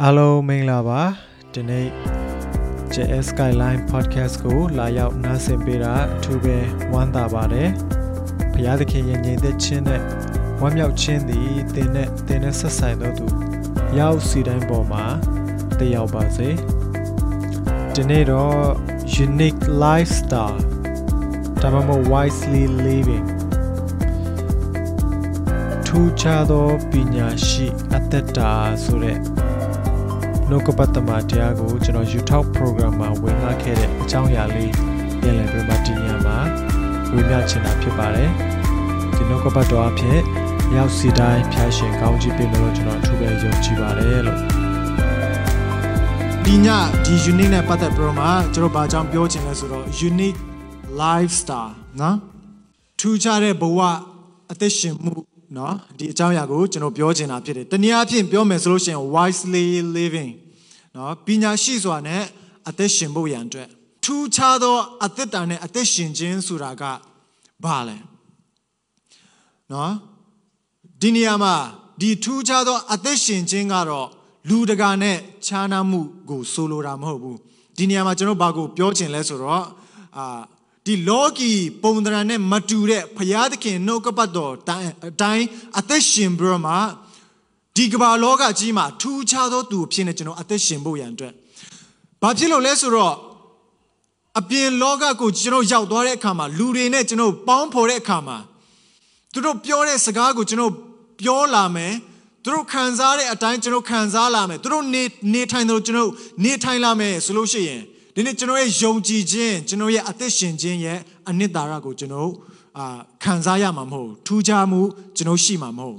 အားလုံးမင်္ဂလာပါဒီနေ့ JS Skyline Podcast ကို လာရောက်နားဆင်ပေးတာအထူးပဲဝမ်းသာပါတယ်ဘုရားသခင်ရဲ့ညီသက်ချင်းနဲ့ဝမ်းမြောက်ခြင်းသည်သင်နဲ့သင်နဲ့ဆက်ဆိုင်တော်သူရောက်စီတိုင်းပေါ်မှာတက်ရောက်ပါစေဒီနေ့တော့ unique lifestyle ဒါမှမဟုတ် wisely living ထူးခြားသောပညာရှိအသက်တာဆိုတဲ့ နှုတ်ကပတ်သမတရားကိုကျွန်တော် YouTube program မှာဝင်ငှခဲ့တဲ့အကြောင်းအရာလေးပြန်လည်ပြီးမှဒီညမှာဝေမျှချင်တာဖြစ်ပါတယ်ဒီနှုတ်ကပတ်တော်အဖြစ်ရောက်စီတိုင်းဖျားရှင်ကောင်းချီးပေးမယ်လို့ကျွန်တော်အထူးပဲယုံကြည်ပါတယ်လို့ဒီညဒီ unique နဲ့ပတ်သက်ပြီးတော့မှကျွန်တော်ဘာကြောင့်ပြောချင်လဲဆိုတော့ unique lifestyle နော်ထူးခြားတဲ့ဘဝအသက်ရှင်မှုနော်ဒီအကြောင်းအရာကိုကျွန်တော်ပြောချင်တာဖြစ်တယ်တနည်းအားဖြင့်ပြောမယ်ဆိုလို့ရှိရင် wisely living နော်ပညာရှိစွာနဲ့အသက်ရှင်ဖို့ရန်အတွက်ထူးခြားသောအသက်တာနဲ့အသက်ရှင်ခြင်းဆိုတာကဘာလဲနော်ဒီနေရာမှာဒီထူးခြားသောအသက်ရှင်ခြင်းကတော့လူတကာနဲ့ခြားနားမှုကိုဆိုလိုတာမဟုတ်ဘူးဒီနေရာမှာကျွန်တော်ဘာကိုပြောချင်လဲဆိုတော့အာဒီလောကီပုံသဏ္ဍာန်နဲ့မတူတဲ့ဖရာသခင်နှုတ်ကပတ်တော်တိုင်းအတိုင်းအသက်ရှင်ပြီးတော့မှ ဒီကမ္ဘာလောကကြီးမှာထူးခြားသောသူအဖြစ်နဲ့ကျွန်တော်အသက်ရှင်ဖို့ရန်အတွက်ဘာဖြစ်လို့လဲဆိုတော့အပြင်လောကကိုကျွန်တော်ရောက်သွားတဲ့အခါမှာလူတွေနဲ့ကျွန်တော်ပေါင်းဖော်တဲ့အခါမှာသူတို့ပြောတဲ့စကားကိုကျွန်တော်ပြောလာမယ်သူတို့ခံစားတဲ့အတိုင်းကျွန်တော်ခံစားလာမယ်သူတို့နေနေထိုင်တယ်လို့ကျွန်တော်နေထိုင်လာမယ်ဆိုလို့ရှိရင်ဒီနေ့ကျွန်တော်ရဲ့ယုံကြည်ခြင်းကျွန်တော်ရဲ့အသက်ရှင်ခြင်းရဲ့အနှစ်သာရကိုကျွန်တော်အာခံစားရမှာမဟုတ်ထူးခြားမှုကျွန်တော်ရှိမှာမဟုတ်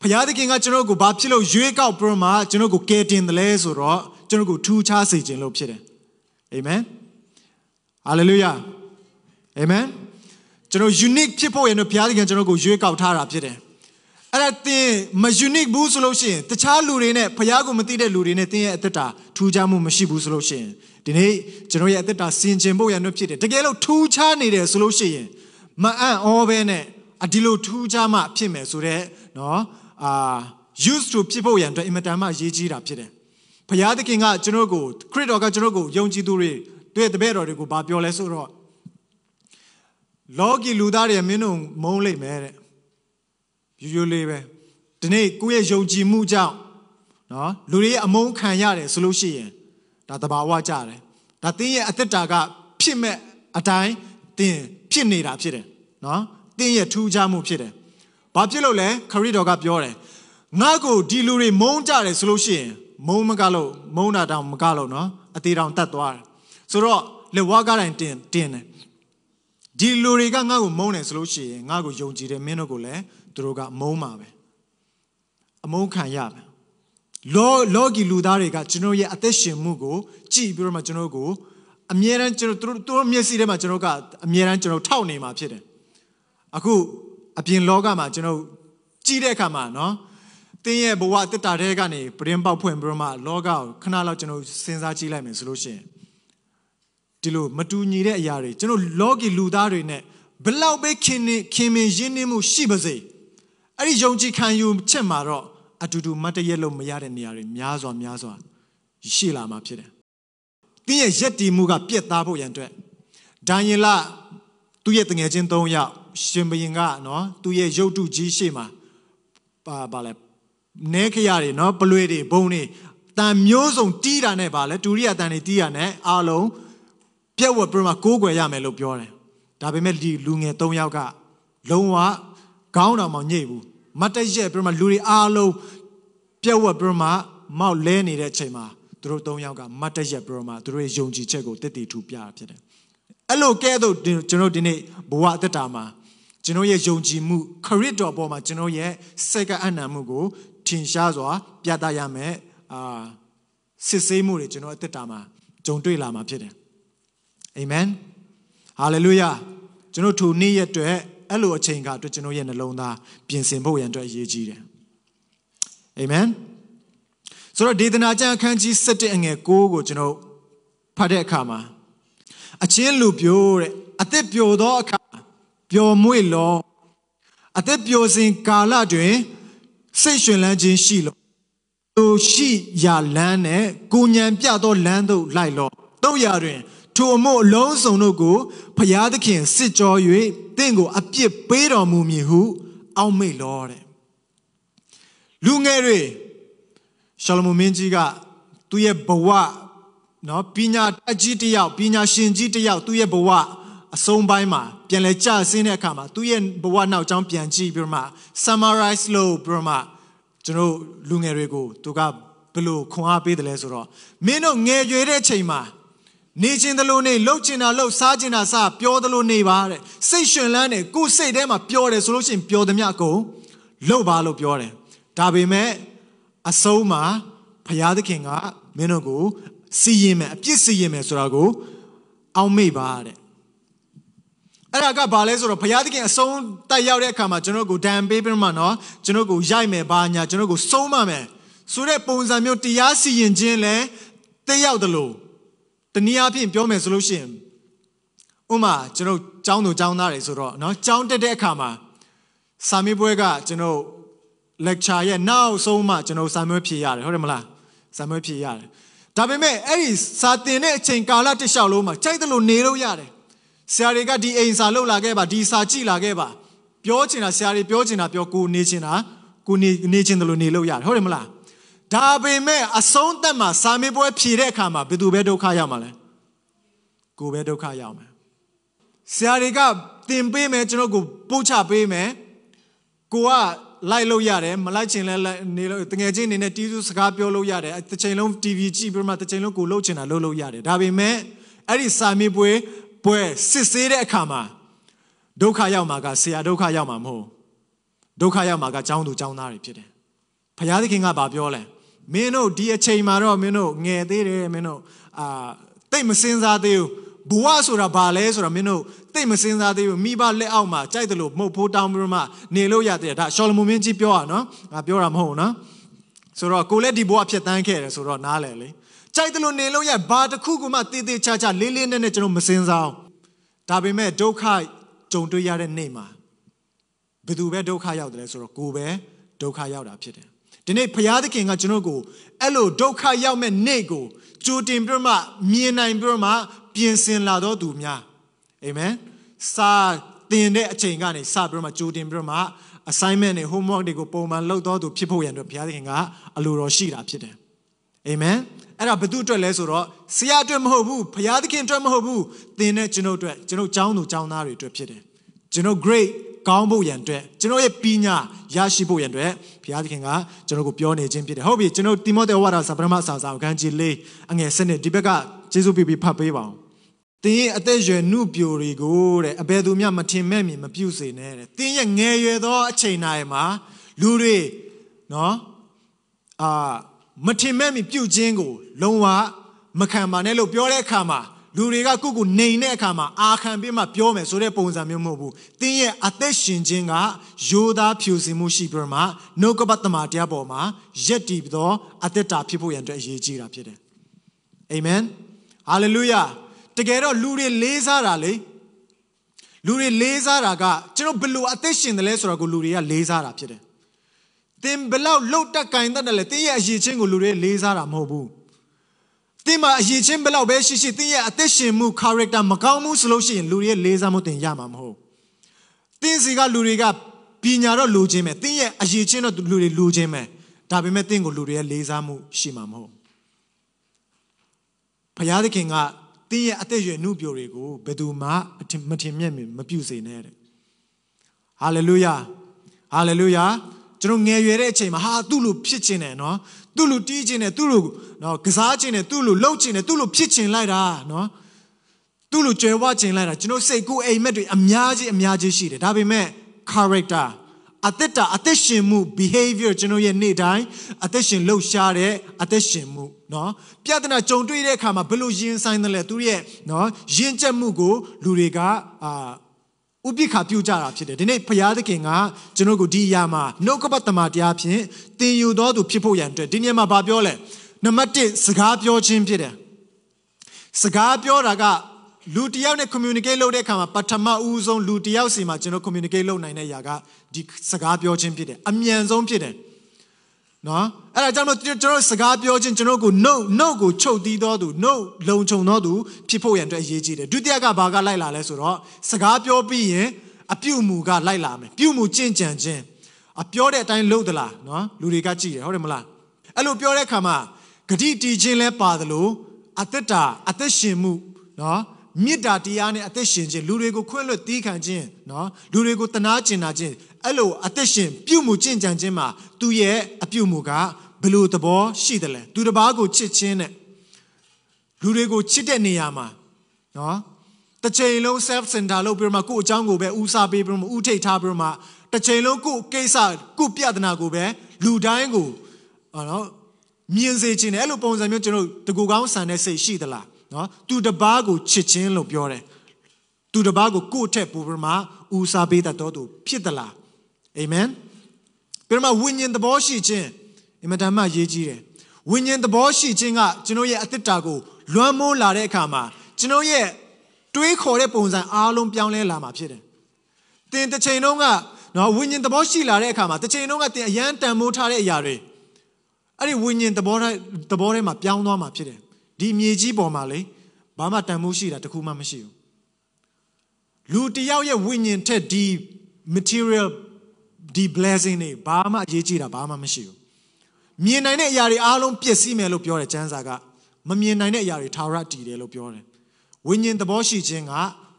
ဖခင်သခင်ကကျွန်တော်ကိုဘာဖြစ်လို့ရွေးကောက်ပြီးမှကျွန်တော်ကိုကယ်တင်တယ်လဲဆိုတော့ကျွန်တော်ကိုထူးခြားစေခြင်းလို့ဖြစ်တယ်အာမင်ဟာလေလုယာအာမင်ကျွန်တော် unique ဖြစ်ဖို့ရတဲ့ဘုရားသခင်ကျွန်တော်ကိုရွေးကောက်ထားတာဖြစ်တယ်အဲ့ဒါတင်မ unique ဘူးဆိုလို့ရှိရင်တခြားလူတွေနဲ့ဘုရားကိုမသိတဲ့လူတွေနဲ့တင်းရဲ့အသက်တာထူးခြားမှုမရှိဘူးဆိုလို့ရှိရင်ဒီနေ့ကျွန်တော်ရဲ့အသက်တာစင်ကြင်ဖို့ရတဲ့ဖြစ်တယ်တကယ်လို့ထူးခြားနေတယ်ဆိုလို့ရှိရင်မအံ့ဩပဲနဲ့အဒီလိုထူးခြားမှဖြစ်မယ်ဆိုတော့နော် အာ used to ဖြစ်ဖို့ရတဲ့အင်မတန်မှရေးကြီးတာဖြစ်တယ်ဘုရားသခင်ကကျွန်တော်ကိုခရစ်တော်ကကျွန်တော်ကိုယုံကြည်သူတွေတွေ့တဲ့တပည့်တော်တွေကိုဘာပြောလဲဆိုတော့လောကီလူသားတွေမင်းတို့မုန်းလိမ့်မယ်တဲ့ရိုးရိုးလေးပဲဒီနေ့ကိုယ့်ရဲ့ယုံကြည်မှုကြောင့်နော်လူတွေရဲ့အမုန်းခံရတယ်ဆိုလို့ရှိရင်ဒါတဘာဝကြတယ်ဒါတင်းရဲ့အသက်တာကဖြစ်မဲ့အတိုင်းတင်းဖြစ်နေတာဖြစ်တယ်နော်တင်းရဲ့ထူးခြားမှုဖြစ်တယ် ဘာဖြစ်လို့လဲခရစ်တော်ကပြောတယ်ငါ့ကိုဒီလူတွေမုန်းကြတယ်ဆိုလို့ရှိရင်မုန်းမကလို့မုန်းတာတောင်မကလို့နော်အသေးတောင်တတ်သွားတယ်ဆိုတော့လေဝါကတိုင်းတင်တင်တယ်ဒီလူတွေကငါ့ကိုမုန်းတယ်ဆိုလို့ရှိရင်ငါ့ကိုယုံကြည်တယ်မင်းတို့ကိုလည်းသူတို့ကမုန်းမှာပဲအမုန်းခံရမယ်လောလောကီလူသားတွေကကျွန်တော်ရဲ့အသက်ရှင်မှုကိုကြည့်ပြီးတော့မှကျွန်တော်ကိုအမြဲတမ်းကျွန်တော်တို့တို့မျက်စိထဲမှာကျွန်တော်ကအမြဲတမ်းကျွန်တော်ထောက်နေမှာဖြစ်တယ်အခု အပြင်လောကမှာကျွန်တော်ကြည့်တဲ့အခါမှာနော်တင်းရဲ့ဘဝတက်တာတဲ့ကနေပရင်ပေါက်ဖွင့်ပြီးတော့မှလောကကိုခဏလောက်ကျွန်တော်စဉ်းစားကြည့်လိုက်မယ်ဆိုလို့ရှိရင်ဒီလိုမတူညီတဲ့အရာတွေကျွန်တော်လောကီလူသားတွေနဲ့ဘလောက်ပဲခင်နေခင်မင်ရင်းနှီးမှုရှိပါစေအဲ့ဒီယုံကြည်ခံယူချက်မှာတော့အတူတူမတ်တရက်လို့မရတဲ့နေရာတွေများစွာများစွာရှိလာမှာဖြစ်တယ်။တင်းရဲ့ရက်တီမှုကပြက်သားဖို့ရန်အတွက်ဒံယေလသူ့ရဲ့တငယ်ချင်း၃ယောက် ရှင်ဘရင်ကနော်သူ့ရဲ့ရုပ်တုကြီးရှေ့မှာပါပါလဲနဲခရတွေနော်ပလွေတွေဘုံတွေတန်မျိုးစုံတီးတာနဲ့ပါလဲဒူရိယတန်တွေတီးရနဲ့အားလုံးပြက်ဝက်ပြမကိုးကွယ်ရမယ်လို့ပြောတယ်။ဒါပေမဲ့ဒီလူငယ်၃ယောက်ကလုံးဝခေါင်းတော်မှညိတ်ဘူးမတ်တရက်ပြမလူတွေအားလုံးပြက်ဝက်ပြမမောက်လဲနေတဲ့အချိန်မှာသူတို့၃ယောက်ကမတ်တရက်ပြမသူတို့ရဲ့ယုံကြည်ချက်ကိုတည်တည်ထူပြတာဖြစ်တယ်အဲ့လိုကဲတော့ကျွန်တော်ဒီနေ့ဘဝအသက်တာမှာ ကျွန်တော်ရဲ့ယုံကြည်မှုခရစ်တော်ပေါ်မှာကျွန်တော်ရဲ့စိတ်ကအနံ့မှုကိုထင်ရှားစွာ ပြသရမယ်အာစစ်ဆေးမှုတွေကျွန်တော်အသက်တာမှာကြုံတွေ့လာမှာဖြစ်တယ်အာမင်ဟာလေလုယာကျွန်တော်ထိုနေ့ရက်အတွက်အဲ့လိုအချိန်ကအတွက်ကျွန်တော်ရဲ့နှလုံးသားပြင်ဆင်ဖို့ရန်အတွက်အရေးကြီးတယ်အာမင်ဆိုတော့ဒေသနာကျမ်းအခန်းကြီး7အငယ်9ကိုကျွန်တော်ဖတ်တဲ့အခါမှာအချင်းလူပြိုးတဲ့အသက်ပြိုသောအခါ ပျော်မွေ့လောအသက်ပြိုစဉ်ကာလတွင်စိတ်ရှင်လန်းခြင်းရှိလောလိုရှိရာလမ်းနဲ့ကိုညံပြသောလမ်းသို့လိုက်လော့တို့ရာတွင်ထိုအမို့အလုံးစုံတို့ကိုဖျားသခင်စစ်ကြော၍တင့်ကိုအပြစ်ပေးတော်မူမည်ဟုအောက်မေ့လောတဲ့လူငယ်တွေရှလမုန်မင်းကြီးကသူ့ရဲ့ဘဝနော်ပညာအကြီးတစ်ယောက်ပညာရှင်ကြီးတစ်ယောက်သူ့ရဲ့ဘဝ အဆုံးပိုင်းမှာပြန်လဲကြဆင်းတဲ့အခါမှာသူ့ရဲ့ဘဝနောက်ကျောင်းပြန်ကြည့်ပြီးတော့မှ summarize လုပ်ပြီးတော့မှကျွန်တော်လူငယ်တွေကိုသူကဘယ်လိုခွန်အားပေးတယ်လဲဆိုတော့မင်းတို့ငယ်ရွယ်တဲ့ချိန်မှာနေခြင်းတလို့နေလှုပ်ချင်တာလှုပ်စားချင်တာစားပြောတလို့နေပါတဲ့စိတ်ရှင်လန်းတယ်ကိုယ်စိတ်ထဲမှာပြောတယ်ဆိုလို့ရှိရင်ပြောသည်မြအကုန်လှုပ်ပါလို့ပြောတယ်ဒါပေမဲ့အဆုံးမှာဘုရားသခင်ကမင်းတို့ကိုစီရင်မယ်အပြစ်စီရင်မယ်ဆိုတာကိုအောက်မေ့ပါတဲ့ အဲ့ဒါကဘာလဲဆိုတော့ဘုရားသခင်အဆုံးတက်ရောက်တဲ့အခါမှာကျွန်တော်ကိုဒဏ်ပေးပြီးမှနော်ကျွန်တော်ကိုရိုက်မယ်ဘာညာကျွန်တော်ကိုဆုံးမမယ်ဆိုတဲ့ပုံစံမျိုးတရားစီရင်ခြင်းလဲတက်ရောက်တယ်လို့တနည်းအားဖြင့်ပြောမယ်ဆိုလို့ရှိရင်ဥမာကျွန်တော်ចောင်းသူចောင်းသားတွေဆိုတော့เนาะចောင်းတက်တဲ့အခါမှာစာမေးပွဲကကျွန်တော် lecture ရဲ့နောက်ဆုံးမှကျွန်တော်စာမေးဖြေရတယ်ဟုတ်တယ်မလားစာမေးဖြေရတယ်ဒါပေမဲ့အဲ့ဒီစာတင်တဲ့အချိန်ကာလတစ်လျှောက်လုံးမှာကြိုက်တယ်လို့နေလို့ရတယ် ဆရာတွေကဒီအိမ်စာလောက်လာခဲ့ပါဒီစာကြည့်လာခဲ့ပါပြောချင်တာဆရာတွေပြောချင်တာပြောကိုနေချင်တာကိုနေနေချင်တယ်လို့နေလို့ရတယ်ဟုတ်တယ်မလားဒါပေမဲ့အဆုံးသက်မှာစာမေးပွဲဖြေတဲ့အခါမှာဘယ်သူပဲဒုက္ခရောက်မှာလဲကိုပဲဒုက္ခရောက်မှာဆရာတွေကတင်ပေးမယ်ကျွန်တော်ကိုပို့ချပေးမယ်ကိုကလိုက်လို့ရတယ်မလိုက်ချင်လဲနေလို့တငယ်ချင်းအနေနဲ့တီးသူစကားပြောလို့ရတယ်တစ်ချိန်လုံး TV ကြည့်ပြီးမှတစ်ချိန်လုံးကိုလှုပ်ချင်တာလှုပ်လို့ရတယ်ဒါပေမဲ့အဲ့ဒီစာမေးပွဲ ပွဲစစ်ဆေးတဲ့အခါမှာဒုက္ခရောက်မှာကဆရာဒုက္ခရောက်မှာမဟုတ်ဒုက္ခရောက်မှာကចောင်းသူចောင်းသားတွေဖြစ်တယ်ဘုရားသခင်ကဘာပြောလဲမင်းတို့ဒီအချိန်မှာတော့မင်းတို့ငယ်သေးတယ်မင်းတို့အာတိတ်မစင်စားသေးဘူးဘဝဆိုတာဘာလဲဆိုတာမင်းတို့တိတ်မစင်စားသေးဘူးမိဘလက်အောက်မှာကြိုက်တယ်လို့မှုတ်ဖိုးတောင်းပြီးမှနေလို့ရတယ်ဒါရှောလမုန်မင်းကြီးပြောတာနော်ငါပြောတာမဟုတ်နော်ဆိုတော့ကိုလည်းဒီဘဝဖြစ်တန်းခဲ့တယ်ဆိုတော့နားလည်လေ ကြိုက်တယ်လို့နေလို့ရဘာတစ်ခုမှတည်တည်ချာချာလေးလေးနက်နက်ကျွန်တော်မစင်စားအောင်ဒါပေမဲ့ဒုက္ခကြုံတွေ့ရတဲ့နေ့မှာဘယ်သူပဲဒုက္ခရောက်တယ်လဲဆိုတော့ကိုပဲဒုက္ခရောက်တာဖြစ်တယ်ဒီနေ့ဘုရားသခင်ကကျွန်တော်ကိုအဲ့လိုဒုက္ခရောက်မဲ့နေ့ကိုကြိုတင်ပြီးမှမြင်နိုင်ပြီးမှပြင်ဆင်လာတော့သူများအာမင်စာတင်တဲ့အချိန်ကနေစပြီးမှကြိုတင်ပြီးမှ assignment တွေ homework တွေကိုပုံမှန်လုပ်တော့သူဖြစ်ဖို့ရန်အတွက်ဘုရားသခင်ကအလိုတော်ရှိတာဖြစ်တယ်အာမင် အဲ့ဒါဘု து အတွက်လဲဆိုတော့ဆရာအတွက်မဟုတ်ဘူးဘုရားသခင်အတွက်မဟုတ်ဘူးသင်နဲ့ကျွန်ုပ်အတွက်ကျွန်ုပ်ကျောင်းသူကျောင်းသားတွေအတွက်ဖြစ်တယ်ကျွန်ုပ် great ကောင်းဖို့ရန်အတွက်ကျွန်တော်ရဲ့ပညာရရှိဖို့ရန်အတွက်ဘုရားသခင်ကကျွန်တော်ကိုပြောနေခြင်းဖြစ်တယ်ဟုတ်ပြီကျွန်တော်တိမောသေဝါဒစာပထမစာစာအခန်းကြီး၄အငယ်စနစ်ဒီဘက်ကကျေးဇူးပြုပြီးဖတ်ပေးပါအောင်တင်းရဲ့အသက်ရွယ်နှုပြိုတွေကိုတဲ့အဘယ်သူမှမထင်မဲ့မြင်မပြုစေနဲ့တဲ့တင်းရဲ့ငယ်ရွယ်သောအချိန်တိုင်းမှာလူတွေနော်အာ မထင်မဲ့မြင်ပြုခြင်းကိုလုံးဝမခံပါနဲ့လို့ပြောတဲ့အခါမှာလူတွေကကိုကိုနေတဲ့အခါမှာအာခံပြီးမှပြောမယ်ဆိုတဲ့ပုံစံမျိုးမဟုတ်ဘူး။တင်းရဲ့အသက်ရှင်ခြင်းကယောသားဖြူစင်မှုရှိပြီးမှနှုတ်ကပတ်တမန်တရားပေါ်မှာယက်တည်ပြီးတော့အသက်တာဖြစ်ဖို့ရန်အတွက်အရေးကြီးတာဖြစ်တယ်။အာမင်။ဟာလေလုယာ။တကယ်တော့လူတွေလေးစားတာလေလူတွေလေးစားတာကကျွန်တော်ဘယ်လိုအသက်ရှင်တယ်လဲဆိုတော့ကိုလူတွေကလေးစားတာဖြစ်တယ်။ သင်ဘယ်လောက်လှုပ်တက်ကင်တတ်တယ်လဲတင်းရဲ့အရေးချင်းကိုလူတွေလေးစားတာမဟုတ်ဘူး။တင်းမှာအရေးချင်းဘယ်လောက်ပဲရှိရှိတင်းရဲ့အသက်ရှင်မှု character မကောင်းမှုဆိုလို့ရှိရင်လူတွေရဲ့လေးစားမှုတင်ရမှာမဟုတ်တင်းစီကလူတွေကပညာတော့လူချင်းပဲတင်းရဲ့အရေးချင်းတော့လူတွေလူချင်းပဲဒါပေမဲ့တင်းကိုလူတွေရဲ့လေးစားမှုရှိမှာမဟုတ်ဘုရားသခင်ကတင်းရဲ့အသက်ရွယ်နှုပြိုတွေကိုဘယ်သူမှမထင်မြက်မပြုစေနဲ့တဲ့ဟာလေလုယာဟာလေလုယာ ကျွန်တော်ငယ်ရွယ်တဲ့အချိန်မှာဟာသူ့လိုဖြစ်ချင်တယ်နော်သူ့လိုတီးချင်တယ်သူ့လိုနော်ကစားချင်တယ်သူ့လိုလှုပ်ချင်တယ်သူ့လိုဖြစ်ချင်လိုက်တာနော်သူ့လိုကြွယ်ဝချင်လိုက်တာကျွန်တော်စိတ်ကူးအိမ်မက်တွေအများကြီးအများကြီးရှိတယ်ဒါပေမဲ့ character အသက်တာအသက်ရှင်မှု behavior ကျွန်တော်ရဲ့နေ့တိုင်းအသက်ရှင်လှုပ်ရှားတဲ့အသက်ရှင်မှုနော်ပြဿနာကြုံတွေ့တဲ့အခါမှာဘယ်လိုရင်ဆိုင်တယ်လဲသူရဲ့နော်ရင်ကျက်မှုကိုလူတွေကအာ ဥပိ္ပခာပြုကြတာဖြစ်တယ်ဒီနေ့ဘုရားသခင်ကကျွန်တော်ကိုဒီအရာမှာနှုတ်ကပတ်တမန်တရားဖြင့်သင်ယူတော်သူဖြစ်ဖို့ရန်အတွက်ဒီနေ့မှာဗာပြောလဲနံပါတ်1စကားပြောခြင်းဖြစ်တယ်စကားပြောတာကလူတယောက်နဲ့ communicate လုပ်တဲ့အခါမှာပထမဦးဆုံးလူတယောက်စီမှာကျွန်တော် communicate လုပ်နိုင်တဲ့အရာကဒီစကားပြောခြင်းဖြစ်တယ်အမြန်ဆုံးဖြစ်တယ် နော်အဲ့ဒါကြောင့်မို့ကျွန်တော်စကားပြောခြင်းကျွန်တော်ကို no no ကိုချုပ်တီးတော်သူ no လုံခြုံတော်သူဖြစ်ဖို့ရန်အတွက်အရေးကြီးတယ်ဒုတိယကဘာကလိုက်လာလဲဆိုတော့စကားပြောပြီးရင်အပြုတ်မူကလိုက်လာမယ်ပြုတ်မူကြင်ကြံခြင်းအပြောတဲ့အတိုင်းလုပ်သလားနော်လူတွေကကြည့်တယ်ဟုတ်တယ်မလားအဲ့လိုပြောတဲ့အခါမှာဂတိတီးခြင်းလဲပါသလိုအသက်တာအသက်ရှင်မှုနော် မေတ္တာတရားနဲ့အသက်ရှင်ခြင်းလူတွေကိုခွင့်လွှတ်တီးခံခြင်းနော်လူတွေကိုတနာကျင်နာခြင်းအဲ့လိုအသက်ရှင်ပြုမှုကျင့်ကြံခြင်းမှာသူရဲ့အပြုမှုကဘယ်လိုသဘောရှိတယ်လဲသူတစ်ပါးကိုချစ်ခြင်းနဲ့လူတွေကိုချစ်တဲ့နေရာမှာနော်တစ်ချိန်လုံး self center လုပ်ပြီးတော့မှကိုယ့်အကြောင်းကိုပဲဦးစားပေးပြီးတော့မှဥထိတ်ထားပြီးတော့မှတစ်ချိန်လုံးကိုယ့်ကိစ္စကိုယ့်ပြဿနာကိုပဲလူတိုင်းကိုနော်မြင်စေခြင်းနဲ့အဲ့လိုပုံစံမျိုးကျွန်တော်တကူကောင်းဆန်တဲ့စိတ်ရှိသလား နော်သူတပားကိုချစ်ခြင်းလို့ပြောတယ်သူတပားကိုကိုယ့်ထက်ပိုပြီးမှဦးစားပေးတတ်တော်သူဖြစ်သလားအာမင်ပြီးမှဝိညာဉ်သဘောရှိခြင်းအင်မတန်မှရေးကြီးတယ်ဝိညာဉ်သဘောရှိခြင်းကကျွန်တော်ရဲ့အသက်တာကိုလွှမ်းမိုးလာတဲ့အခါမှာကျွန်တော်ရဲ့တွေးခေါ်တဲ့ပုံစံအားလုံးပြောင်းလဲလာမှာဖြစ်တယ်။တင်တစ်ချိန်လုံးကနော်ဝိညာဉ်သဘောရှိလာတဲ့အခါမှာတစ်ချိန်လုံးကတင်အရန်တန်မိုးထားတဲ့အရာတွေအဲ့ဒီဝိညာဉ်သဘောသဘောထဲမှာပြောင်းသွားမှာဖြစ်တယ်။ ဒီမြေကြီးပေါ်မှာလေဘာမှတန်မိုးရှိတာတခုမှမရှိဘူး။လူတယောက်ရဲ့ဝိညာဉ်ထက်ဒီ material ဒီ blessing တွေဘာမှအရေးကြီးတာဘာမှမရှိဘူး။မြင်နိုင်တဲ့အရာတွေအားလုံးပျက်စီးမယ်လို့ပြောတယ်ကျမ်းစာကမမြင်နိုင်တဲ့အရာတွေထာဝရတည်တယ်လို့ပြောတယ်ဝိညာဉ်သဘောရှိခြင်းက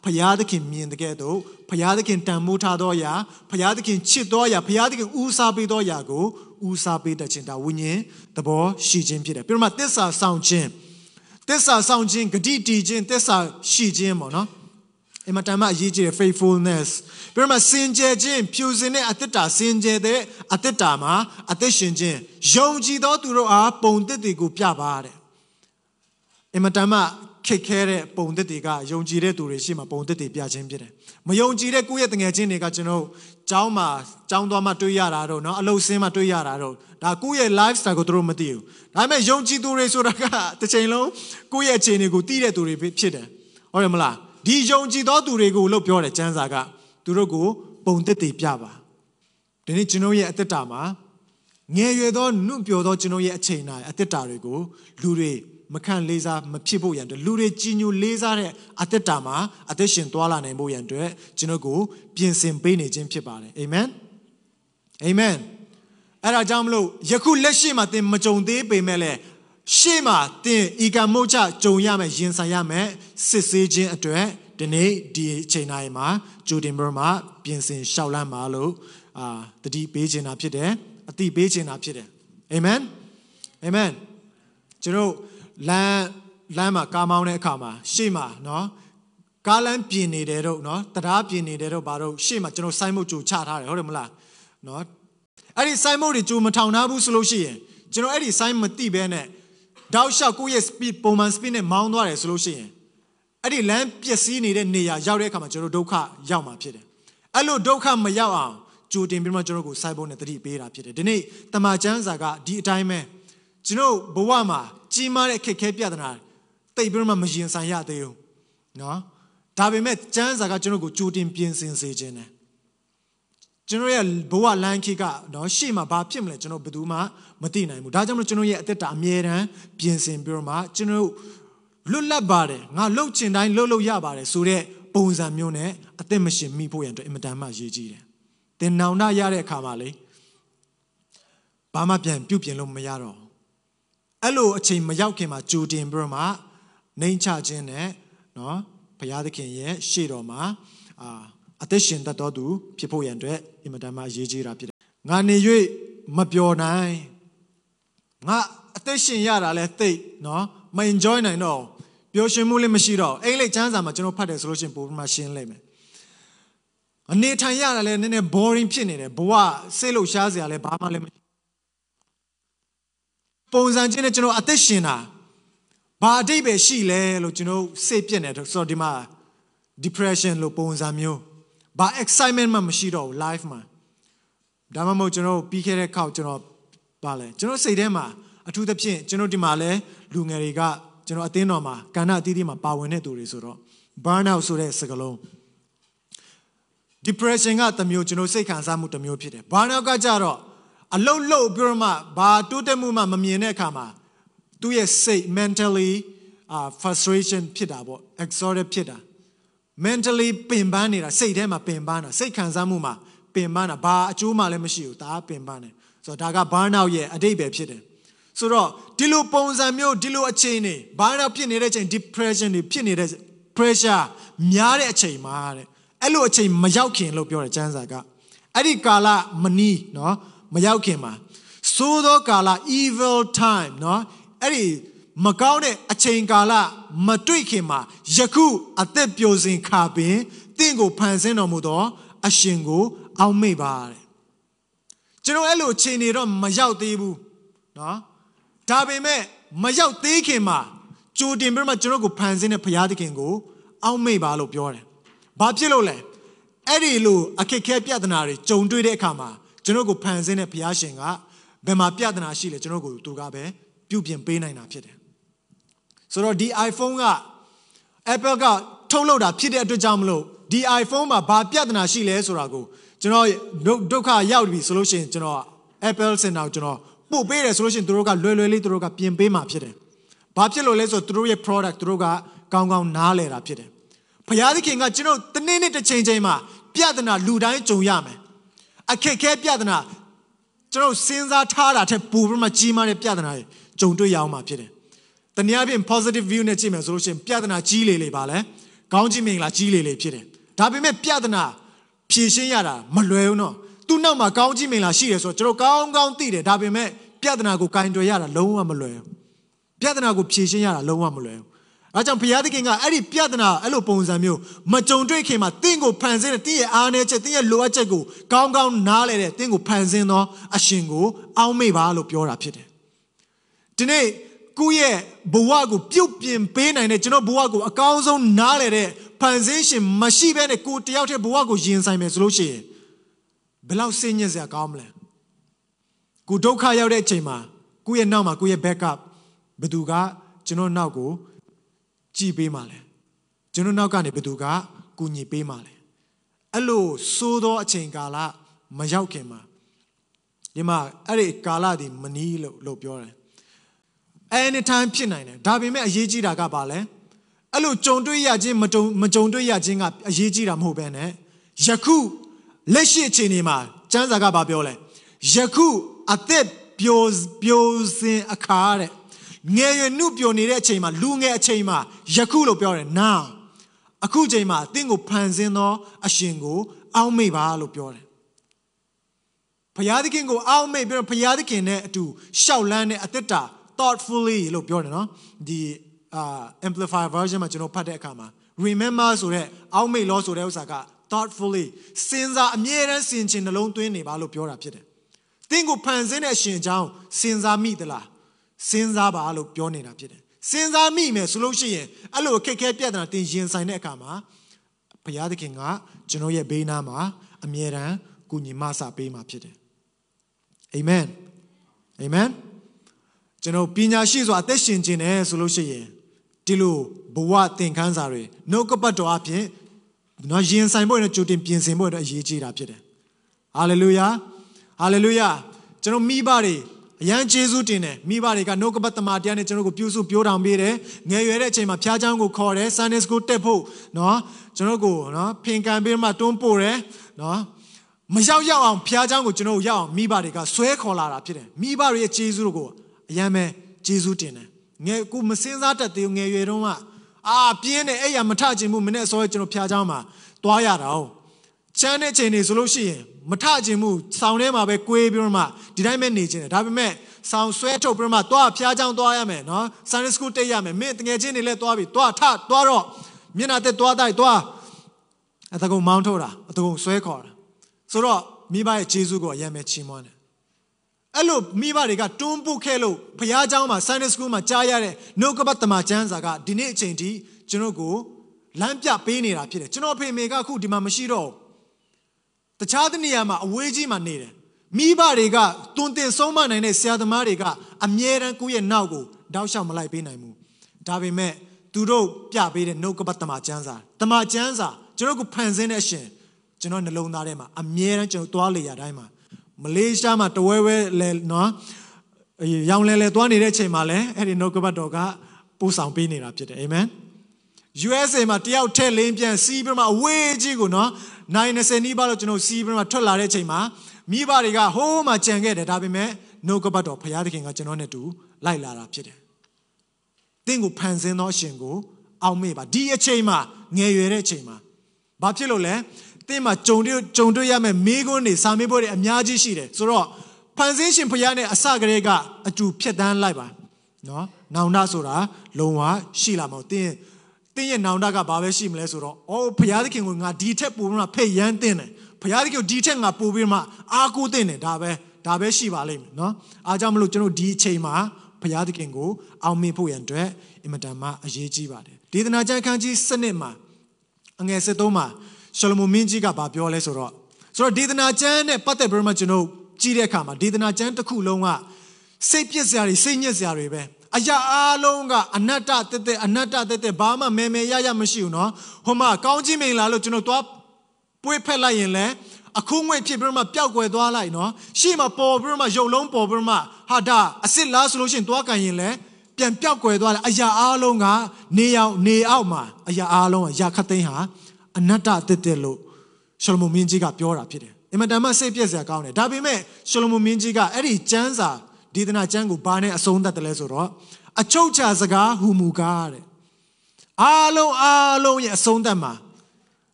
ဖျားသခင်မြင်တဲ့ကဲ့သို့ဖျားသခင်တန်မိုးထားသောအရာဖျားသခင်ချစ်သောအရာဖျားသခင်ဦးစားပေးသောအရာကိုဦးစားပေးတတ်ခြင်းဒါဝိညာဉ်သဘောရှိခြင်းဖြစ်တယ်ပြီးတော့မှသစ္စာဆောင်ခြင်း သစ္စာဆောင်ခြင်းဂတိတည်ခြင်းသစ္စာရှိခြင်းပေါ့နော်အမတမအရေးကြီးတဲ့ faithfulness ပြီးတော့မှစင်ကြယ်ခြင်းဖြူစင်တဲ့အသက်တာစင်ကြယ်တဲ့အသက်တာမှာအသက်ရှင်ခြင်းယုံကြည်သောသူတို့အားပုံသစ်တွေကိုပြပါတဲ့အမတမ ခက်ခဲတဲ့ပုံသစ်တွေကယုံကြည်တဲ့သူတွေရှိမှပုံသစ်တွေပြခြင်းဖြစ်တယ်။မယုံကြည်တဲ့ကိုယ့်ရဲ့တငယ်ချင်းတွေကကျွန်တော်ကျောင်းမှာကျောင်းသွားမှတွေးရတာတော့เนาะအလုပ်ဆင်းမှတွေးရတာတော့ဒါကိုယ့်ရဲ့ lifestyle ကိုသူတို့မသိဘူး။ဒါပေမဲ့ယုံကြည်သူတွေဆိုတာကတစ်ချိန်လုံးကိုယ့်ရဲ့အခြေအနေကိုသိတဲ့သူတွေဖြစ်တယ်။ဟုတ်တယ်မလား။ဒီယုံကြည်သောသူတွေကိုလို့ပြောတယ်ကျမ်းစာကသူတို့ကိုပုံသစ်တွေပြပါ။ဒီနေ့ကျွန်တော်ရဲ့အသက်တာမှာငယ်ရွယ်သောနှုတ်ပြောသောကျွန်တော်ရဲ့အချိန်နာအသက်တာတွေကိုလူတွေ မခံလေးစားမဖြစ်ဖို့ရန်အတွက်လူတွေကြီးညိုလေးစားတဲ့အသက်တာမှာအသက်ရှင်သွားလာနိုင်ဖို့ရန်အတွက်ကျွန်တော်ကိုပြင်ဆင်ပေးနေခြင်းဖြစ်ပါတယ်အာမင်အာမင်အဲ့ဒါကြောင့်မလို့ယခုလက်ရှိမှာသင်မကြုံသေးပေမဲ့လည်းရှေ့မှာသင်ဤကမုတ်ချကြုံရမယ်ရင်ဆိုင်ရမယ်စစ်ဆေးခြင်းအတွက်ဒီနေ့ဒီအချိန်တိုင်းမှာဂျိုတင်ဘရမှာပြင်ဆင်ရှောက်လန်းပါလို့အာတတိပေးခြင်းတာဖြစ်တယ်အတိပေးခြင်းတာဖြစ်တယ်အာမင်အာမင်ကျွန်တော် လမ်းလမ်းမှာကားမောင်းတဲ့အခါမှာရှေ့မှာနော်ကားလမ်းပြင်နေတယ်တော့နော်တရားပြင်နေတယ်တော့ဘာတော့ရှေ့မှာကျွန်တော်စိုင်းမုတ်ကြိုချထားတယ်ဟုတ်တယ်မလားနော်အဲ့ဒီစိုင်းမုတ်တွေကြိုမထောင်ထားဘူးဆိုလို့ရှိရင်ကျွန်တော်အဲ့ဒီစိုင်းမတိဘဲနဲ့တောက်လျှောက်ကိုယ့်ရဲ့ speed ပုံမှန် speed နဲ့မောင်းသွားတယ်ဆိုလို့ရှိရင်အဲ့ဒီလမ်းပျက်စီးနေတဲ့နေရာရောက်တဲ့အခါမှာကျွန်တော်ဒုက္ခရောက်မှာဖြစ်တယ်အဲ့လိုဒုက္ခမရောက်အောင်ကြိုတင်ပြီးမှကျွန်တော်ကိုစိုက်ဖို့နဲ့တတိပေးတာဖြစ်တယ်ဒီနေ့တမန်ကျမ်းစာကဒီအတိုင်းပဲ ကျွန်တော်ဘဝမှာကြီးမားတဲ့ခက်ခဲပြဿနာတိတ်ပြီးမှမရင်ဆိုင်ရသေးဘူးနော်ဒါပေမဲ့ကျမ်းစာကကျွန်တော်ကိုကြိုတင်ပြင်ဆင်စေခြင်းတယ်ကျွန်တော်ရဲ့ဘဝလမ်းခေတ်ကနော်ရှေ့မှာဘာဖြစ်မလဲကျွန်တော်ဘယ်သူမှမသိနိုင်ဘူးဒါကြောင့်မလို့ကျွန်တော်ရဲ့အသက်တာအမြဲတမ်းပြင်ဆင်ပြီးတော့မှကျွန်တော်လွတ်လပ်ပါတယ်ငါလှုပ်ချင်တိုင်းလှုပ်လို့ရပါတယ်ဆိုတဲ့ပုံစံမျိုးနဲ့အသက်မရှင်မိဖို့ရန်အတွက်အင်မတန်မှရည်ကြီးတယ်သင်နောင်တရတဲ့အခါမှာလေဘာမှပြန်ပြုတ်ပြင်လို့မရတော့ အဲ့လိုအချိန်မရောက်ခင်မှာကြိုတင်ပြီးတော့မှနှိမ်ချခြင်းနဲ့နော်ဘုရားသခင်ရဲ့ရှေ့တော်မှာအာအသက်ရှင်တတ်တော်သူဖြစ်ဖို့ရန်အတွက်အင်မတန်မှအရေးကြီးတာဖြစ်တယ်။ငါနေ၍မပျော်နိုင်ငါအသက်ရှင်ရတာလဲသိနော်မ enjoy နိုင်တော့ပျော်ရွှင်မှုလည်းမရှိတော့အဲ့လေချမ်းစာမှာကျွန်တော်ဖတ်တယ်ဆိုလို့ရှိရင်ပုံမှန်ရှင်းလိုက်မယ်။အနေထိုင်ရတာလဲနည်းနည်း boring ဖြစ်နေတယ်ဘဝစိတ်လို့ရှားစရာလဲဘာမှလည်းမရှိ ပုံစံချင်းနဲ့ကျွန်တော်အသက်ရှင်တာဘာအတိတ်ပဲရှိလဲလို့ကျွန်တော်စိတ်ပြက်နေတယ်ဆိုတော့ဒီမှာ depression လို့ပုံစံမျိုးဘာ excitement မှမရှိတော့ဘူး life မှာဒါမှမဟုတ်ကျွန်တော်ပြီးခဲ့တဲ့ခေါက်ကျွန်တော်ပါလဲကျွန်တော်စိတ်ထဲမှာအထူးသဖြင့်ကျွန်တော်ဒီမှာလဲလူငယ်တွေကကျွန်တော်အသင်းတော်မှာကဏ္ဍအသီးသီးမှာပါဝင်တဲ့သူတွေဆိုတော့ burn out ဆိုတဲ့စကားလုံး depression ကတစ်မျိုးကျွန်တော်စိတ်ခံစားမှုတစ်မျိုးဖြစ်တယ် burn out ကကြတော့ အလုတ်လုတ်ပြီးတော့မှဘာတိုးတက်မှုမှမမြင်တဲ့အခါမှာသူ့ရဲ့စိတ် mentally uh frustration ဖြစ်တာပေါ့ exhausted ဖြစ်တာ mentally ပင်ပန်းနေတာစိတ်ထဲမှာပင်ပန်းတာစိတ်ခံစားမှုမှာပင်ပန်းတာဘာအကျိုးမှလည်းမရှိဘူးဒါကပင်ပန်းတယ်ဆိုတော့ဒါက burnout ရဲ့အတိတ်ပဲဖြစ်တယ်ဆိုတော့ဒီလိုပုံစံမျိုးဒီလိုအခြေအနေ burnout ဖြစ်နေတဲ့အချိန် depression တွေဖြစ်နေတဲ့ pressure များတဲ့အချိန်မှာတဲ့အဲ့လိုအချိန်မရောက်ခင်လို့ပြောတယ်ကျမ်းစာကအဲ့ဒီကာလမနီးเนาะ မရောက်ခင်မှာသိုးသောကာလ evil time เนาะအဲ့ဒီမကောင်းတဲ့အချိန်ကာလမတွေ့ခင်မှာယခုအသက်ပြိုစင်ခါပင်တင့်ကိုဖန်ဆင်းတော်မူသောအရှင်ကို အောက်မေ့ပါတဲ့ကျွန်တော်အဲ့လိုအချိန်နေတော့မရောက်သေးဘူးเนาะဒါပေမဲ့မရောက်သေးခင်မှာကြိုတင်ပြီးမှကျွန်တော်ကိုဖန်ဆင်းတဲ့ဘုရားသခင်ကို အောက်မေ့ပါလို့ပြောတယ်။ဘာဖြစ်လို့လဲ။အဲ့ဒီလိုအခက်ခဲပြဿနာတွေကြုံတွေ့တဲ့အခါမှာ ကျွန်တော်ကိုဖန်ဆင်းတဲ့ဘုရားရှင်ကဘယ်မှာပြဿနာရှိလဲကျွန်တော်ကိုသူကပဲပြုပြင်ပေးနိုင်တာဖြစ်တယ်။ဆိုတော့ဒီ iPhone က Apple ကထုတ်လုပ်တာဖြစ်တဲ့အတွက်ကြောင့်မလို့ဒီ iPhone မှာဘာပြဿနာရှိလဲဆိုတာကိုကျွန်တော်ဒုက္ခရောက်ပြီဆိုလို့ရှိရင်ကျွန်တော် Apple Center ကိုကျွန်တော်ပို့ပေးတယ်ဆိုလို့ရှိရင်သူတို့ကလွယ်လွယ်လေးသူတို့ကပြင်ပေးမှာဖြစ်တယ်။ဘာဖြစ်လို့လဲဆိုတော့သူတို့ရဲ့ product သူတို့ကကောင်းကောင်းနားလည်တာဖြစ်တယ်။ဘုရားသခင်ကကျွန်တော်တနေ့နေ့တစ်ချိန်ချိန်မှာပြဿနာလူတိုင်းကြုံရမယ်။ အခက်ခဲပြဿနာကျွန်တော်စဉ်းစားထားတာထက်ပိုပြီးမှကြီးမားတဲ့ပြဿနာတွေကြုံတွေ့ရအောင်မှာဖြစ်တယ်။တနည်းအားဖြင့် positive view နဲ့ကြည့်မယ်ဆိုလို့ရှိရင်ပြဿနာကြီးလေလေပါလဲ။ကောင်းကြီးမင်္ဂလာကြီးလေလေဖြစ်တယ်။ဒါပေမဲ့ပြဿနာဖြေရှင်းရတာမလွယ်ဘူးနော်။သူ့နောက်မှာကောင်းကြီးမင်္ဂလာရှိတယ်ဆိုတော့ကျွန်တော်ကောင်းကောင်းသိတယ်ဒါပေမဲ့ပြဿနာကိုကင်တွယ်ရတာလုံးဝမလွယ်ဘူးပြဿနာကိုဖြေရှင်းရတာလုံးဝမလွယ်ဘူး အဲကြောင့်ဘုရားသခင်ကအဲ့ဒီပြဿနာအဲ့လိုပုံစံမျိုးမကြုံတွေ့ခင်မှာတင့်ကိုဖန်ဆင်းတဲ့တင့်ရဲ့အားနည်းချက်တင့်ရဲ့လိုအပ်ချက်ကိုကောင်းကောင်းနားလည်တဲ့တင့်ကိုဖန်ဆင်းသောအရှင်ကိုအောက်မေ့ပါလို့ပြောတာဖြစ်တယ်ဒီနေ့ကိုယ့်ရဲ့ဘဝကိုပြုတ်ပြင်ပေးနိုင်တဲ့ကျွန်တော်ဘဝကိုအကောင်းဆုံးနားလည်တဲ့ဖန်ဆင်းရှင်မရှိဘဲနဲ့ကိုတယောက်တည်းဘဝကိုရင်ဆိုင်မယ်ဆိုလို့ရှိရင်ဘယ်လောက်စိတ်ညစ်စရာကောင်းမလဲကိုဒုက္ခရောက်တဲ့အချိန်မှာကိုယ့်ရဲ့နောက်မှာကိုယ့်ရဲ့ backup ဘယ်သူကကျွန်တော်နောက်ကို ကြည်ပေးမှလဲကျွန်တော်နောက်ကနေဘယ်သူကကူညီပေးမှလဲအဲ့လိုစိုးသောအချိန်ကာလမရောက်ခင်မှာဒီမှာအဲ့ဒီကာလဒီမနီးလို့လို့ပြောတယ် anytime ဖြစ်နိုင်တယ်ဒါပေမဲ့အရေးကြီးတာကဘာလဲအဲ့လိုကြုံတွေ့ရခြင်းမကြုံမကြုံတွေ့ရခြင်းကအရေးကြီးတာမဟုတ်ဘဲနဲ့ယခုလက်ရှိအချိန်ဒီမှာကျမ်းစာကဘာပြောလဲယခုအသက်ပြိုပြိုစင်အခါတဲ့ ငယ်ရွယ်နှုတ်ပြိုနေတဲ့အချိန်မှာလူငယ်အချိန်မှာယခုလို့ပြောတယ် now အခုချိန်မှာတင့်ကိုဖန်ဆင်းသောအရှင်ကို အောက်မေ့ပါလို့ပြောတယ်ဘုရားသခင်ကိုအောက်မေ့ပြီးတော့ဘုရားသခင်နဲ့အတူရှောက်လန်းတဲ့အသက်တာ thoughtfully လို့ပြောတယ်နော်ဒီအာ amplifier version မှာကျွန်တော်ဖတ်တဲ့အခါမှာ remember ဆိုတဲ့အောက်မေ့လို့ဆိုတဲ့ဥစ္စာက thoughtfully စဉ်းစားအမြဲတမ်းစဉ်းချင်နှလုံးသွင်းနေပါလို့ပြောတာဖြစ်တယ်။တင်းကိုဖန်ဆင်းတဲ့အရှင်အကြောင်းစဉ်းစားမိသလား စဉ်းစားပါလို့ပြောနေတာဖြစ်တယ်။စဉ်းစားမိမယ်ဆိုလို့ရှိရင်အဲ့လိုအခက်အခဲပြဿနာတင်ရင်ဆိုင်တဲ့အခါမှာဘုရားသခင်ကကျွန်တော်ရဲ့ဘေးနားမှာအမြဲတမ်းကူညီမဆပေးမှာဖြစ်တယ်။အာမင်။အာမင်။ကျွန်တော်ပညာရှိစွာအသက်ရှင်ခြင်းနဲ့ဆိုလို့ရှိရင်ဒီလိုဘဝသင်ခန်းစာတွေနှုတ်ကပတ်တော်အဖြစ်နော်ရင်ဆိုင်ဖို့နဲ့ကြိုတင်ပြင်ဆင်ဖို့အတွက်အရေးကြီးတာဖြစ်တယ်။ဟာလေလုယာ။ဟာလေလုယာ။ကျွန်တော်မိဘတွေ အရန်ကျေးဇူးတင်တယ်မိဘတွေကနှုတ်ကပတ်တမန်တရားနဲ့ကျွန်တော်ကိုပြုစုပြောထောင်ပေးတယ်ငယ်ရွယ်တဲ့အချိန်မှာဖျားချောင်းကိုခေါ်တယ် Sunday School တက်ဖို့နော်ကျွန်တော်ကိုနော်ဖင်ကန်ပေးမှတွန်းပို့တယ်နော်မရောက်ရောက်အောင်ဖျားချောင်းကိုကျွန်တော်ရောက်အောင်မိဘတွေကဆွဲခေါ်လာတာဖြစ်တယ်မိဘတွေရဲ့ကျေးဇူးကိုအရန်ပဲကျေးဇူးတင်တယ်ငယ်ကိုမစင်းစားတတ်သေးငယ်ရွယ်တုန်းကအာပြင်းတယ်အဲ့ရမထခြင်းမှုမနဲ့ဆိုရကျွန်တော်ဖျားချောင်းမှာတွားရတာ哦ချမ်းတဲ့ချိန်တွေဆိုလို့ရှိရင် မထခြင်းမှုဆောင်းထဲမှာပဲကွေးပြီးတော့မှဒီတိုင်းပဲနေခြင်းတယ်ဒါပေမဲ့ဆောင်းဆွဲထုတ်ပြီးတော့မှသွားဖျားချောင်းသွားရမယ်နော် Sunday school တက်ရမယ်မင်းတငယ်ချင်းတွေလည်းသွားပြီသွားထသွားတော့မျက်နှာတက်သွားတိုက်သွားအတကုံမောင်းထုတ်တာအတကုံဆွဲခေါ်တာဆိုတော့မိဘရဲ့ဂျေဇုကိုအယံမဲ့ချီးမွမ်းတယ်အဲ့လိုမိဘတွေကတွန်းပို့ခဲ့လို့ဘုရားကျောင်းမှာ Sunday school မှာကြားရတဲ့နှုတ်ကပတ်တမန်ကျမ်းစာကဒီနေ့အချိန်ထိကျွန်တော်ကိုလမ်းပြပေးနေတာဖြစ်တယ်ကျွန်တော်ဖေမေကအခုဒီမှာမရှိတော့ဘူး တခြားတနေရာမှာအဝေးကြီးမှာနေတယ်မိဘတွေကတွင်တင်ဆုံးမနိုင်တဲ့ဆရာသမားတွေကအမြဲတမ်းကိုယ့်ရဲ့နောက်ကိုတောက်လျှောက်မလိုက်ပေးနိုင်ဘူးဒါပေမဲ့သူတို့ပြပေးတဲ့နှုတ်ကပတ်တမန်ကျမ်းစာတမန်ကျမ်းစာကျွန်တော်ကိုဖန်ဆင်းတဲ့အရှင်ကျွန်တော်နှလုံးသားထဲမှာအမြဲတမ်းကျွန်တော်သွားလေရတိုင်းမှာမလေးရှားမှာတဝဲဝဲလဲနော်ရောင်လဲလဲသွားနေတဲ့အချိန်မှာလဲအဲ့ဒီနှုတ်ကပတ်တော်ကပို့ဆောင်ပေးနေတာဖြစ်တယ်အာမင် USA မှာတယောက်ထက်လင်းပြန်စီးပြီးမှအဝေးကြီးကိုနော်90နီးပါးလို့ကျွန်တော်စီးပြီးမှထွက်လာတဲ့အချိန်မှာမိဘတွေကဟိုးမှကြံခဲ့တယ်ဒါပေမဲ့နှုတ်ကပတ်တော်ဘုရားသခင်ကကျွန်တော်နဲ့တူလိုက်လာတာဖြစ်တယ်။တင့်ကိုဖန်ဆင်းသောအရှင်ကိုအောက်မေ့ပါဒီအချိန်မှာငယ်ရွယ်တဲ့အချိန်မှာဘာဖြစ်လို့လဲတင့်မှာကြုံတွေ့ကြုံတွေ့ရမယ့်မိကွန်းတွေစာမေးပွဲတွေအများကြီးရှိတယ်ဆိုတော့ဖန်ဆင်းရှင်ဘုရားနဲ့အစကတည်းကအတူဖြတ်တန်းလိုက်ပါနော်နောင်တဆိုတာလုံဝရှိလာမဟုတ်တင်း တင်းရဲ့နောင်တကဘာပဲရှိမလဲဆိုတော့အော်ဘုရားသခင်ကငါဒီထက်ပိုပြီးမှဖိတ်ရမ်းတင်းတယ်ဘုရားသခင်ဒီထက်ငါပိုပြီးမှအားကိုးတင်းတယ်ဒါပဲဒါပဲရှိပါလိမ့်မယ်နော်အားကြောင့်မလို့ကျွန်တော်ဒီအချိန်မှာဘုရားသခင်ကိုအောင်မေ့ဖို့ရန်အတွက်အင်မတန်မှအရေးကြီးပါတယ်ဒေသနာကျမ်းခန်းကြီးစနစ်မှာအငယ်73မှာရှလမုန်မင်းကြီးကဗာပြောလဲဆိုတော့ဆိုတော့ဒေသနာကျမ်းနဲ့ပတ်သက်ပြီးမှကျွန်တော်ကြည့်တဲ့အခါမှာဒေသနာကျမ်းတစ်ခုလုံးကစိတ်ပြစ်စရာတွေစိတ်ညစ်စရာတွေပဲ အရာအားလုံးကအနတ္တတသက်အနတ္တတသက်ဘာမှမဲမဲရရမရှိဘူးနော်ဟိုမှာကောင်းကြီးမင်္ဂလာလို့ကျွန်တော်သွားပွေဖက်လိုက်ရင်လည်းအခုငွေဖြစ်ပြီးမှပျောက်ကွယ်သွားလိုက်နော်ရှေ့မှာပေါ်ပြီးမှရုပ်လုံးပေါ်ပြီးမှဟာဒါအစ်စ်လားဆိုလို့ရှိရင်သွားကန်ရင်လည်းပြန်ပျောက်ကွယ်သွားတယ်အရာအားလုံးကနေရောက်နေအောက်မှာအရာအားလုံးကရာခသိန်းဟာအနတ္တတသက်လို့ရှလမုန်မင်းကြီးကပြောတာဖြစ်တယ်အင်မတန်မှစိတ်ပြည့်စရာကောင်းတယ်ဒါပေမဲ့ရှလမုန်မင်းကြီးကအဲ့ဒီကျမ်းစာ ဒေသနာကျမ်းကိုဘာနဲ့အဆုံးသတ်တယ်လဲဆိုတော့အချုပ်ချစကားဟူမူကားတဲ့အားလုံးအားလုံးရဲ့အဆုံးသတ်မှာ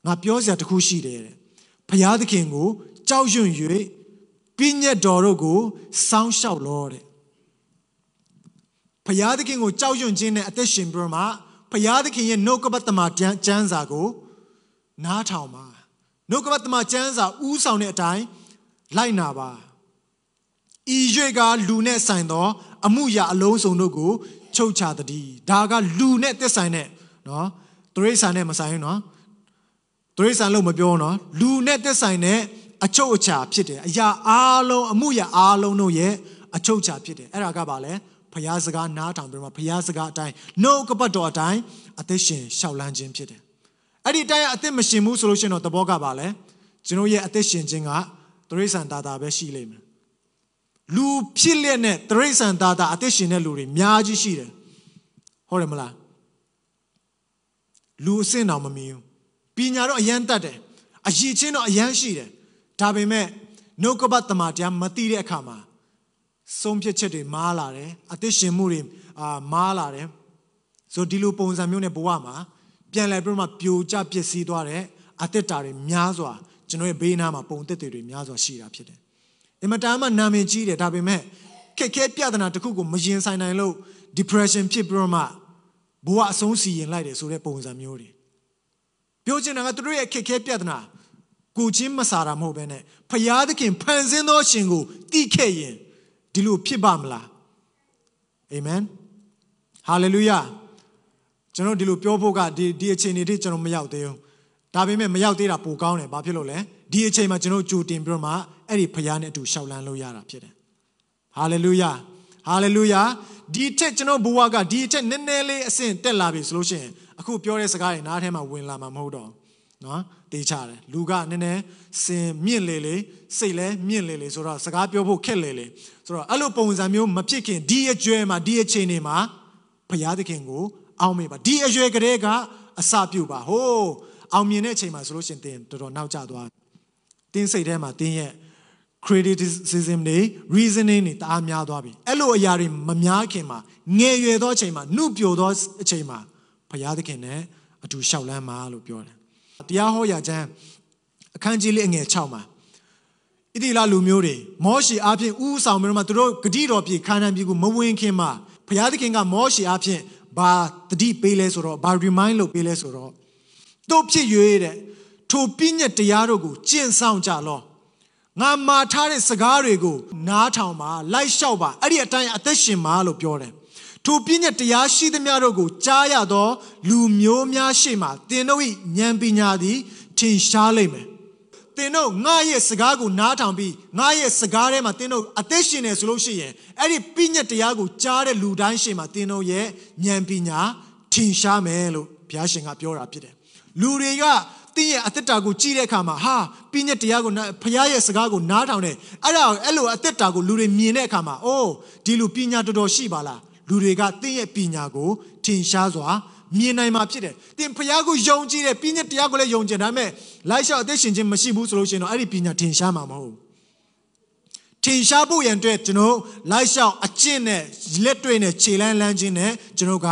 ငါပြောစရာတခုရှိတယ်တဲ့ဖျားသခင်ကိုကြောက်ရွံ့၍ပြည့်ညက်တော်တို့ကိုစောင်းလျှောက်လောတဲ့ဖျားသခင်ကိုကြောက်ရွံ့ခြင်းနဲ့အသက်ရှင်ပြီးမှဖျားသခင်ရဲ့နှုတ်ကပတ်တမကျမ်းစာကိုနားထောင်ပါနှုတ်ကပတ်တမကျမ်းစာဥဆောင်တဲ့အတိုင်းလိုက်နာပါ ဤရွေကလူနဲ့ဆိုင်သော အမှုရာအလုံးစုံတို့ကိုချုပ်ချတည်းဒါကလူနဲ့သက်ဆိုင်တဲ့နော်တရိษံနဲ့မဆိုင်ဘူးနော်တရိษံလို့မပြောနော်လူနဲ့သက်ဆိုင်တဲ့အချုပ်အခြာဖြစ်တယ်အရာအားလုံးအမှုရာအားလုံးတို့ရဲ့အချုပ်အခြာဖြစ်တယ်အဲ့ဒါကပါလဲဖျားစကားနားထောင်ပြီးမှဖျားစကားအတိုင်းနှုတ်ကပတ်တော်အတိုင်းအသက်ရှင်ရှောက်လန်းခြင်းဖြစ်တယ်အဲ့ဒီတိုင်းအသက်မရှင်ဘူးဆိုလို့ရှိရင်တော့သဘောကပါလဲကျွန်တော်ရဲ့အသက်ရှင်ခြင်းကတရိษံတာတာပဲရှိလိမ့်မယ် လူဖြစ်လက်နဲ့တရိษံသားသားအသက်ရှင်တဲ့လူတွေအများကြီးရှိတယ်ဟုတ်တယ်မလားလူအစင်တော်မမီဘူးပညာတော့အယမ်းတတ်တယ်အရည်ချင်းတော့အယမ်းရှိတယ်ဒါပေမဲ့နှုတ်ကပတ်တမန်တရားမသိတဲ့အခါမှာဆုံးဖြတ်ချက်တွေမားလာတယ်အသက်ရှင်မှုတွေအာမားလာတယ်ဆိုဒီလိုပုံစံမျိုးနဲ့ဘဝမှာပြန်လည်ပြီးမှပြိုကျပျက်စီးသွားတဲ့အသက်တာတွေများစွာကျွန်တော်ရဲ့ဘေးနားမှာပုံသက်တွေများစွာရှိတာဖြစ်တယ် အင်မတန်မှနာမည်ကြီးတယ်ဒါပေမဲ့ခက်ခဲပြဿနာတစ်ခုကိုမရင်ဆိုင်နိုင်လို့ depression ဖြစ်ပြီးတော့မှဘဝအဆုံးစီရင်လိုက်တယ်ဆိုတဲ့ပုံစံမျိုးတွေပြောချင်တာကသူတို့ရဲ့ခက်ခဲပြဿနာကိုချင်းမစားတာမဟုတ်ဘဲနဲ့ဖျားသခင်ဖန်ဆင်းသောရှင်ကိုတိခဲ့ရင်ဒီလိုဖြစ်ပါမလားအာမင်ဟာလေလုယာကျွန်တော်ဒီလိုပြောဖို့ကဒီဒီအချိန်တွေထိကျွန်တော်မရောက်သေးဘူး ဒါပေမဲ့မရောက်သေးတာပိုကောင်းတယ်ဘာဖြစ်လို့လဲဒီအချိန်မှာကျွန်တော်ကြိုတင်ပြီးတော့မှအဲ့ဒီဖခင်နဲ့အတူရှောက်လန်းလို့ရတာဖြစ်တယ်ဟာလေလုယာဟာလေလုယာဒီထက်ကျွန်တော်ဘဝကဒီထက်နည်းနည်းလေးအဆင့်တက်လာပြီဆိုလို့ရှိရင်အခုပြောတဲ့စကားတွေနားထဲမှာဝင်လာမှာမဟုတ်တော့နော်တေးချတယ်လူကနည်းနည်းစင်မြင့်လေလေစိတ်လဲမြင့်လေလေဆိုတော့စကားပြောဖို့ခက်လေလေဆိုတော့အဲ့လိုပုံစံမျိုးမဖြစ်ခင်ဒီအကျွဲမှာဒီအချိန်တွေမှာဘုရားသခင်ကိုအောင်းမေပါဒီအရွယ်ကလေးကအစပြုပါဟိုး အောင်မြင်တဲ့အချိန်မှာဆိုလို့ရှင်တင်တော်တော်နောက်ကျသွားတင်းစိတ်ထဲမှာတင်းရဲ့ criticism တွေ reasoning တွေတအားများသွားပြီအဲ့လိုအရာတွေမများခင်မှာငယ်ရွယ်သောအချိန်မှာနှုတ်ပြိုသောအချိန်မှာဘုရားသခင်နဲ့အတူလျှောက်လန်းပါလို့ပြောတယ်တရားဟောရာကျမ်းအခန်းကြီးလေးအငယ်6မှာဣတိလလူမျိုးတွေမောရှေအားဖြင့်ဥဆောင်ပြီးတော့မှသူတို့ဂတိတော်ပြည်ခါနန်ပြည်ကိုမဝင်ခင်မှာဘုရားသခင်ကမောရှေအားဖြင့်ဘာတတိပေးလဲဆိုတော့ဘာ remind လုပ်ပေးလဲဆိုတော့ တို့ဖြစ်၍တဲ့ထိုပြည့်ညက်တရားတို့ကိုကျင့်ဆောင်ကြလောငါမာထားတဲ့စကားတွေကိုနားထောင်ပါလိုက်လျှောက်ပါအဲ့ဒီအတိုင်းအသက်ရှင်ပါလို့ပြောတယ်ထိုပြည့်ညက်တရားရှိသမျှတို့ကိုကြားရသော လူမျိုးများရှေ့မှာသင်တို့၏ဉာဏ်ပညာသည်ထင်ရှားလိမ့်မယ်သင်တို့ငါရဲ့စကားကိုနားထောင်ပြီးငါရဲ့စကားထဲမှာသင်တို့အသက်ရှင်နေဆိုလို့ရှိရင်အဲ့ဒီပြည့်ညက်တရားကိုကြားတဲ့လူတိုင်းရှေ့မှာသင်တို့ရဲ့ဉာဏ်ပညာထင်ရှားမယ်လို့ဘုရားရှင်ကပြောတာဖြစ်တယ် လူတွေကတင်းရဲ့အသက်တာကိုကြည့်တဲ့အခါမှာဟာပညာတရားကိုဖခင်ရဲ့စကားကိုနားထောင်တယ်အဲ့ဒါအဲ့လိုအသက်တာကိုလူတွေမြင်တဲ့အခါမှာအိုးဒီလူပညာတော်တော်ရှိပါလားလူတွေကတင်းရဲ့ပညာကိုထင်ရှားစွာမြင်နိုင်မှာဖြစ်တယ်။တင်ဖျားကိုယုံကြည်တယ်ပညာတရားကိုလည်းယုံကြည်ဒါပေမဲ့လိုက်လျှောက်အသက်ရှင်ခြင်းမရှိဘူးဆိုလို့ရှိရင်တော့အဲ့ဒီပညာထင်ရှားမှာမဟုတ်ဘူး။ထင်ရှားဖို့ရန်အတွက်ကျွန်တော်လိုက်လျှောက်အကျင့်နဲ့လက်တွေ့နဲ့ခြေလန်းလန်းခြင်းနဲ့ကျွန်တော်က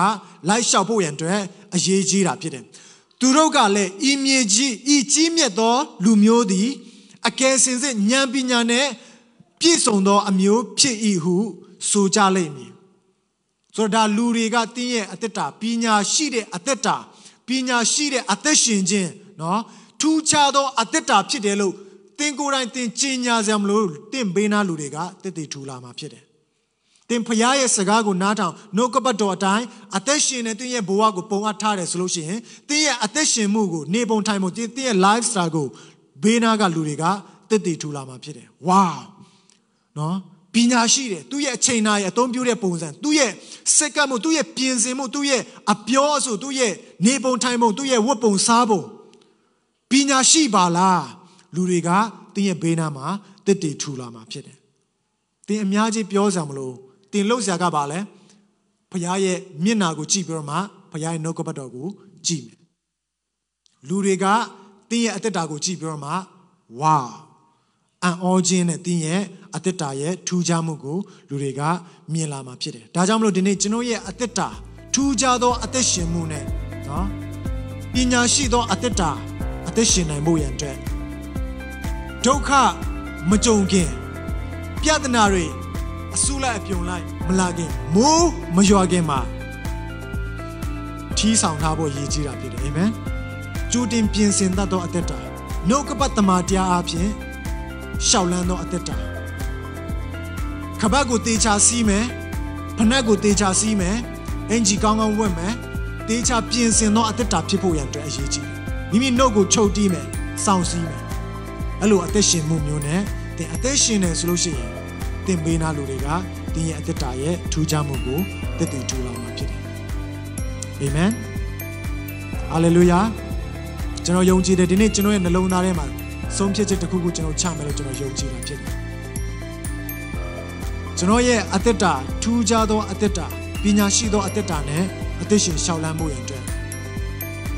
လိုက်လျှောက်ဖို့ရန်အတွက်အရေးကြီးတာဖြစ်တယ်။ သူတို့ကလည်းဤမြေကြီးဤကြီးမြတ်သော လူမျိုးသည်အကယ်စင်စစ်ဉာဏ်ပညာနဲ့ပြည့်စုံသော အမျိုးဖြစ်၏ဟုဆိုကြလိမ့်မည်ဆိုတော့ဒါလူတွေကတင်းရဲ့အသက်တာပညာရှိတဲ့အသက်တာပညာရှိတဲ့အသက်ရှင်ခြင်းနော်ထူးခြားသောအသက်တာဖြစ်တယ်လို့တင်ကိုယ်တိုင်တင်ကြင်ညာစရာမလိုတင်ဘေးနာလူတွေကတက်တည်ထူလာမှာဖြစ်တယ် တင်ဖရားရဲ့စကားကိုနားထောင်နှုတ်ကပတ်တော်အတိုင်းအသက်ရှင်တဲ့တင်ရဲ့ဘဝကိုပုံအပ်ထားတယ်ဆိုလို့ရှိရင်တင်ရဲ့အသက်ရှင်မှုကိုနေပုံထိုင်ပုံတင်ရဲ့ lifestyle ကိုဘေးနာကလူတွေကတက်တည်ထူလာမှာဖြစ်တယ်ဝါနော်ပညာရှိတယ်သူ့ရဲ့အချိန်နာရဲ့အသုံးပြုတဲ့ပုံစံသူ့ရဲ့စက်ကမှုသူ့ရဲ့ပြင်ဆင်မှုသူ့ရဲ့အပြောအဆိုသူ့ရဲ့နေပုံထိုင်ပုံသူ့ရဲ့ဝတ်ပုံစားပုံပညာရှိပါလားလူတွေကတင်းရဲ့ဘေးနားမှာတစ်တီထူလာမှာဖြစ်တယ်တင်းအများကြီးပြောစရာမလို တင်းလှုပ်ရှားကပါလဲဖခင်ရဲ့မျက်နာကိုကြည့်ပြီးတော့မှဖခင်ရဲ့နှုတ်ကပတ်တော်ကိုကြည့်မယ်လူတွေကတင်းရဲ့အသက်တာကိုကြည့်ပြီးတော့မှဝါအံ့ဩခြင်းနဲ့တင်းရဲ့အသက်တာရဲ့ထူးခြားမှုကိုလူတွေကမြင်လာမှာဖြစ်တယ်။ဒါကြောင့်မလို့ဒီနေ့ကျွန်တော်ရဲ့အသက်တာထူးခြားသောအသက်ရှင်မှုနဲ့နော်ပညာရှိသောအသက်တာအသက်ရှင်နိုင်မှုရန်အတွက်ဒုက္ခမကြုံခင်ပြဿနာတွေ အဆူလိုက်အပြုံလိုက်မလာခင်မိုးမရွာခင်မှာထီးဆောင်ထားဖို့ရည်ကြီးတာဖြစ်တယ်အာမင်ကြိုတင်ပြင်ဆင်တတ်သောအသက်တာနှုတ်ကပတ်တမန်တရားအဖြစ်ရှောက်လန်းသောအသက်တာခပတ်ကိုတေချာစီးမယ်ဖနက်ကိုတေချာစီးမယ်အင်ဂျီကောင်းကောင်းဝတ်မယ်တေချာပြင်ဆင်သောအသက်တာဖြစ်ဖို့ရန်အတွက်အရေးကြီးတယ်မိမိနှုတ်ကိုချုပ်တီးမယ်စောင့်စည်းမယ်အဲ့လိုအသက်ရှင်မှုမျိုးနဲ့တင်အသက်ရှင်နေဆိုလို့ရှိရင် တင်ပေးနာလူတွေကတင်ရဲ့အသက်တာရဲ့ထူးခြားမှုကိုတည်တည်ထူလာမှာဖြစ်တယ်အာမင်ဟာလေလုယာကျွန်တော်ယုံကြည်တယ်ဒီနေ့ကျွန်တော်ရဲ့နှလုံးသားထဲမှာဆုံးဖြတ်ချက်တစ်ခုခုကျွန်တော်ချမယ်လို့ကျွန်တော်ယုံကြည်တာဖြစ်တယ်ကျွန်တော်ရဲ့အသက်တာထူးခြားသောအသက်တာပညာရှိသောအသက်တာနဲ့အသက်ရှင်ရှောက်လန်းမှုရန်အတွက်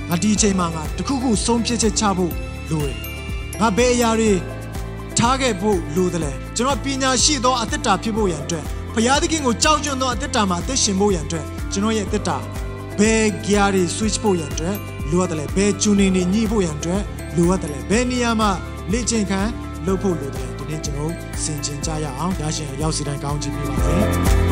ငါဒီအချိန်မှာငါတစ်ခုခုဆုံးဖြတ်ချက်ချဖို့လိုတယ်ငါဘယ်အရာတွေထားခဲ့ဖို့လိုတယ်လဲ ကျွန်တော်ပညာရှိသောအသက်တာဖြစ်ဖို့ရန်အတွက်ဘုရားသခင်ကိုကြောက်ရွံ့သောအသက်တာမှာအသက်ရှင်ဖို့ရန်အတွက်ကျွန်တော်ရဲ့အသက်တာဘယ် gear တွေ switch ဖို့ရန်အတွက်လိုရတယ်လဲဘယ်ဂျူနေနေညှိဖို့ရန်အတွက်လိုရတယ်လဲဘယ်နေရာမှာလေ့ကျင့်ခန်းလုပ်ဖို့လိုတယ်ဒီနေ့ကျွန်တော်ဆင်ခြင်ကြရအောင်ရရှင်ရောက်စီတိုင်းကောင်းချီးပေးပါစေ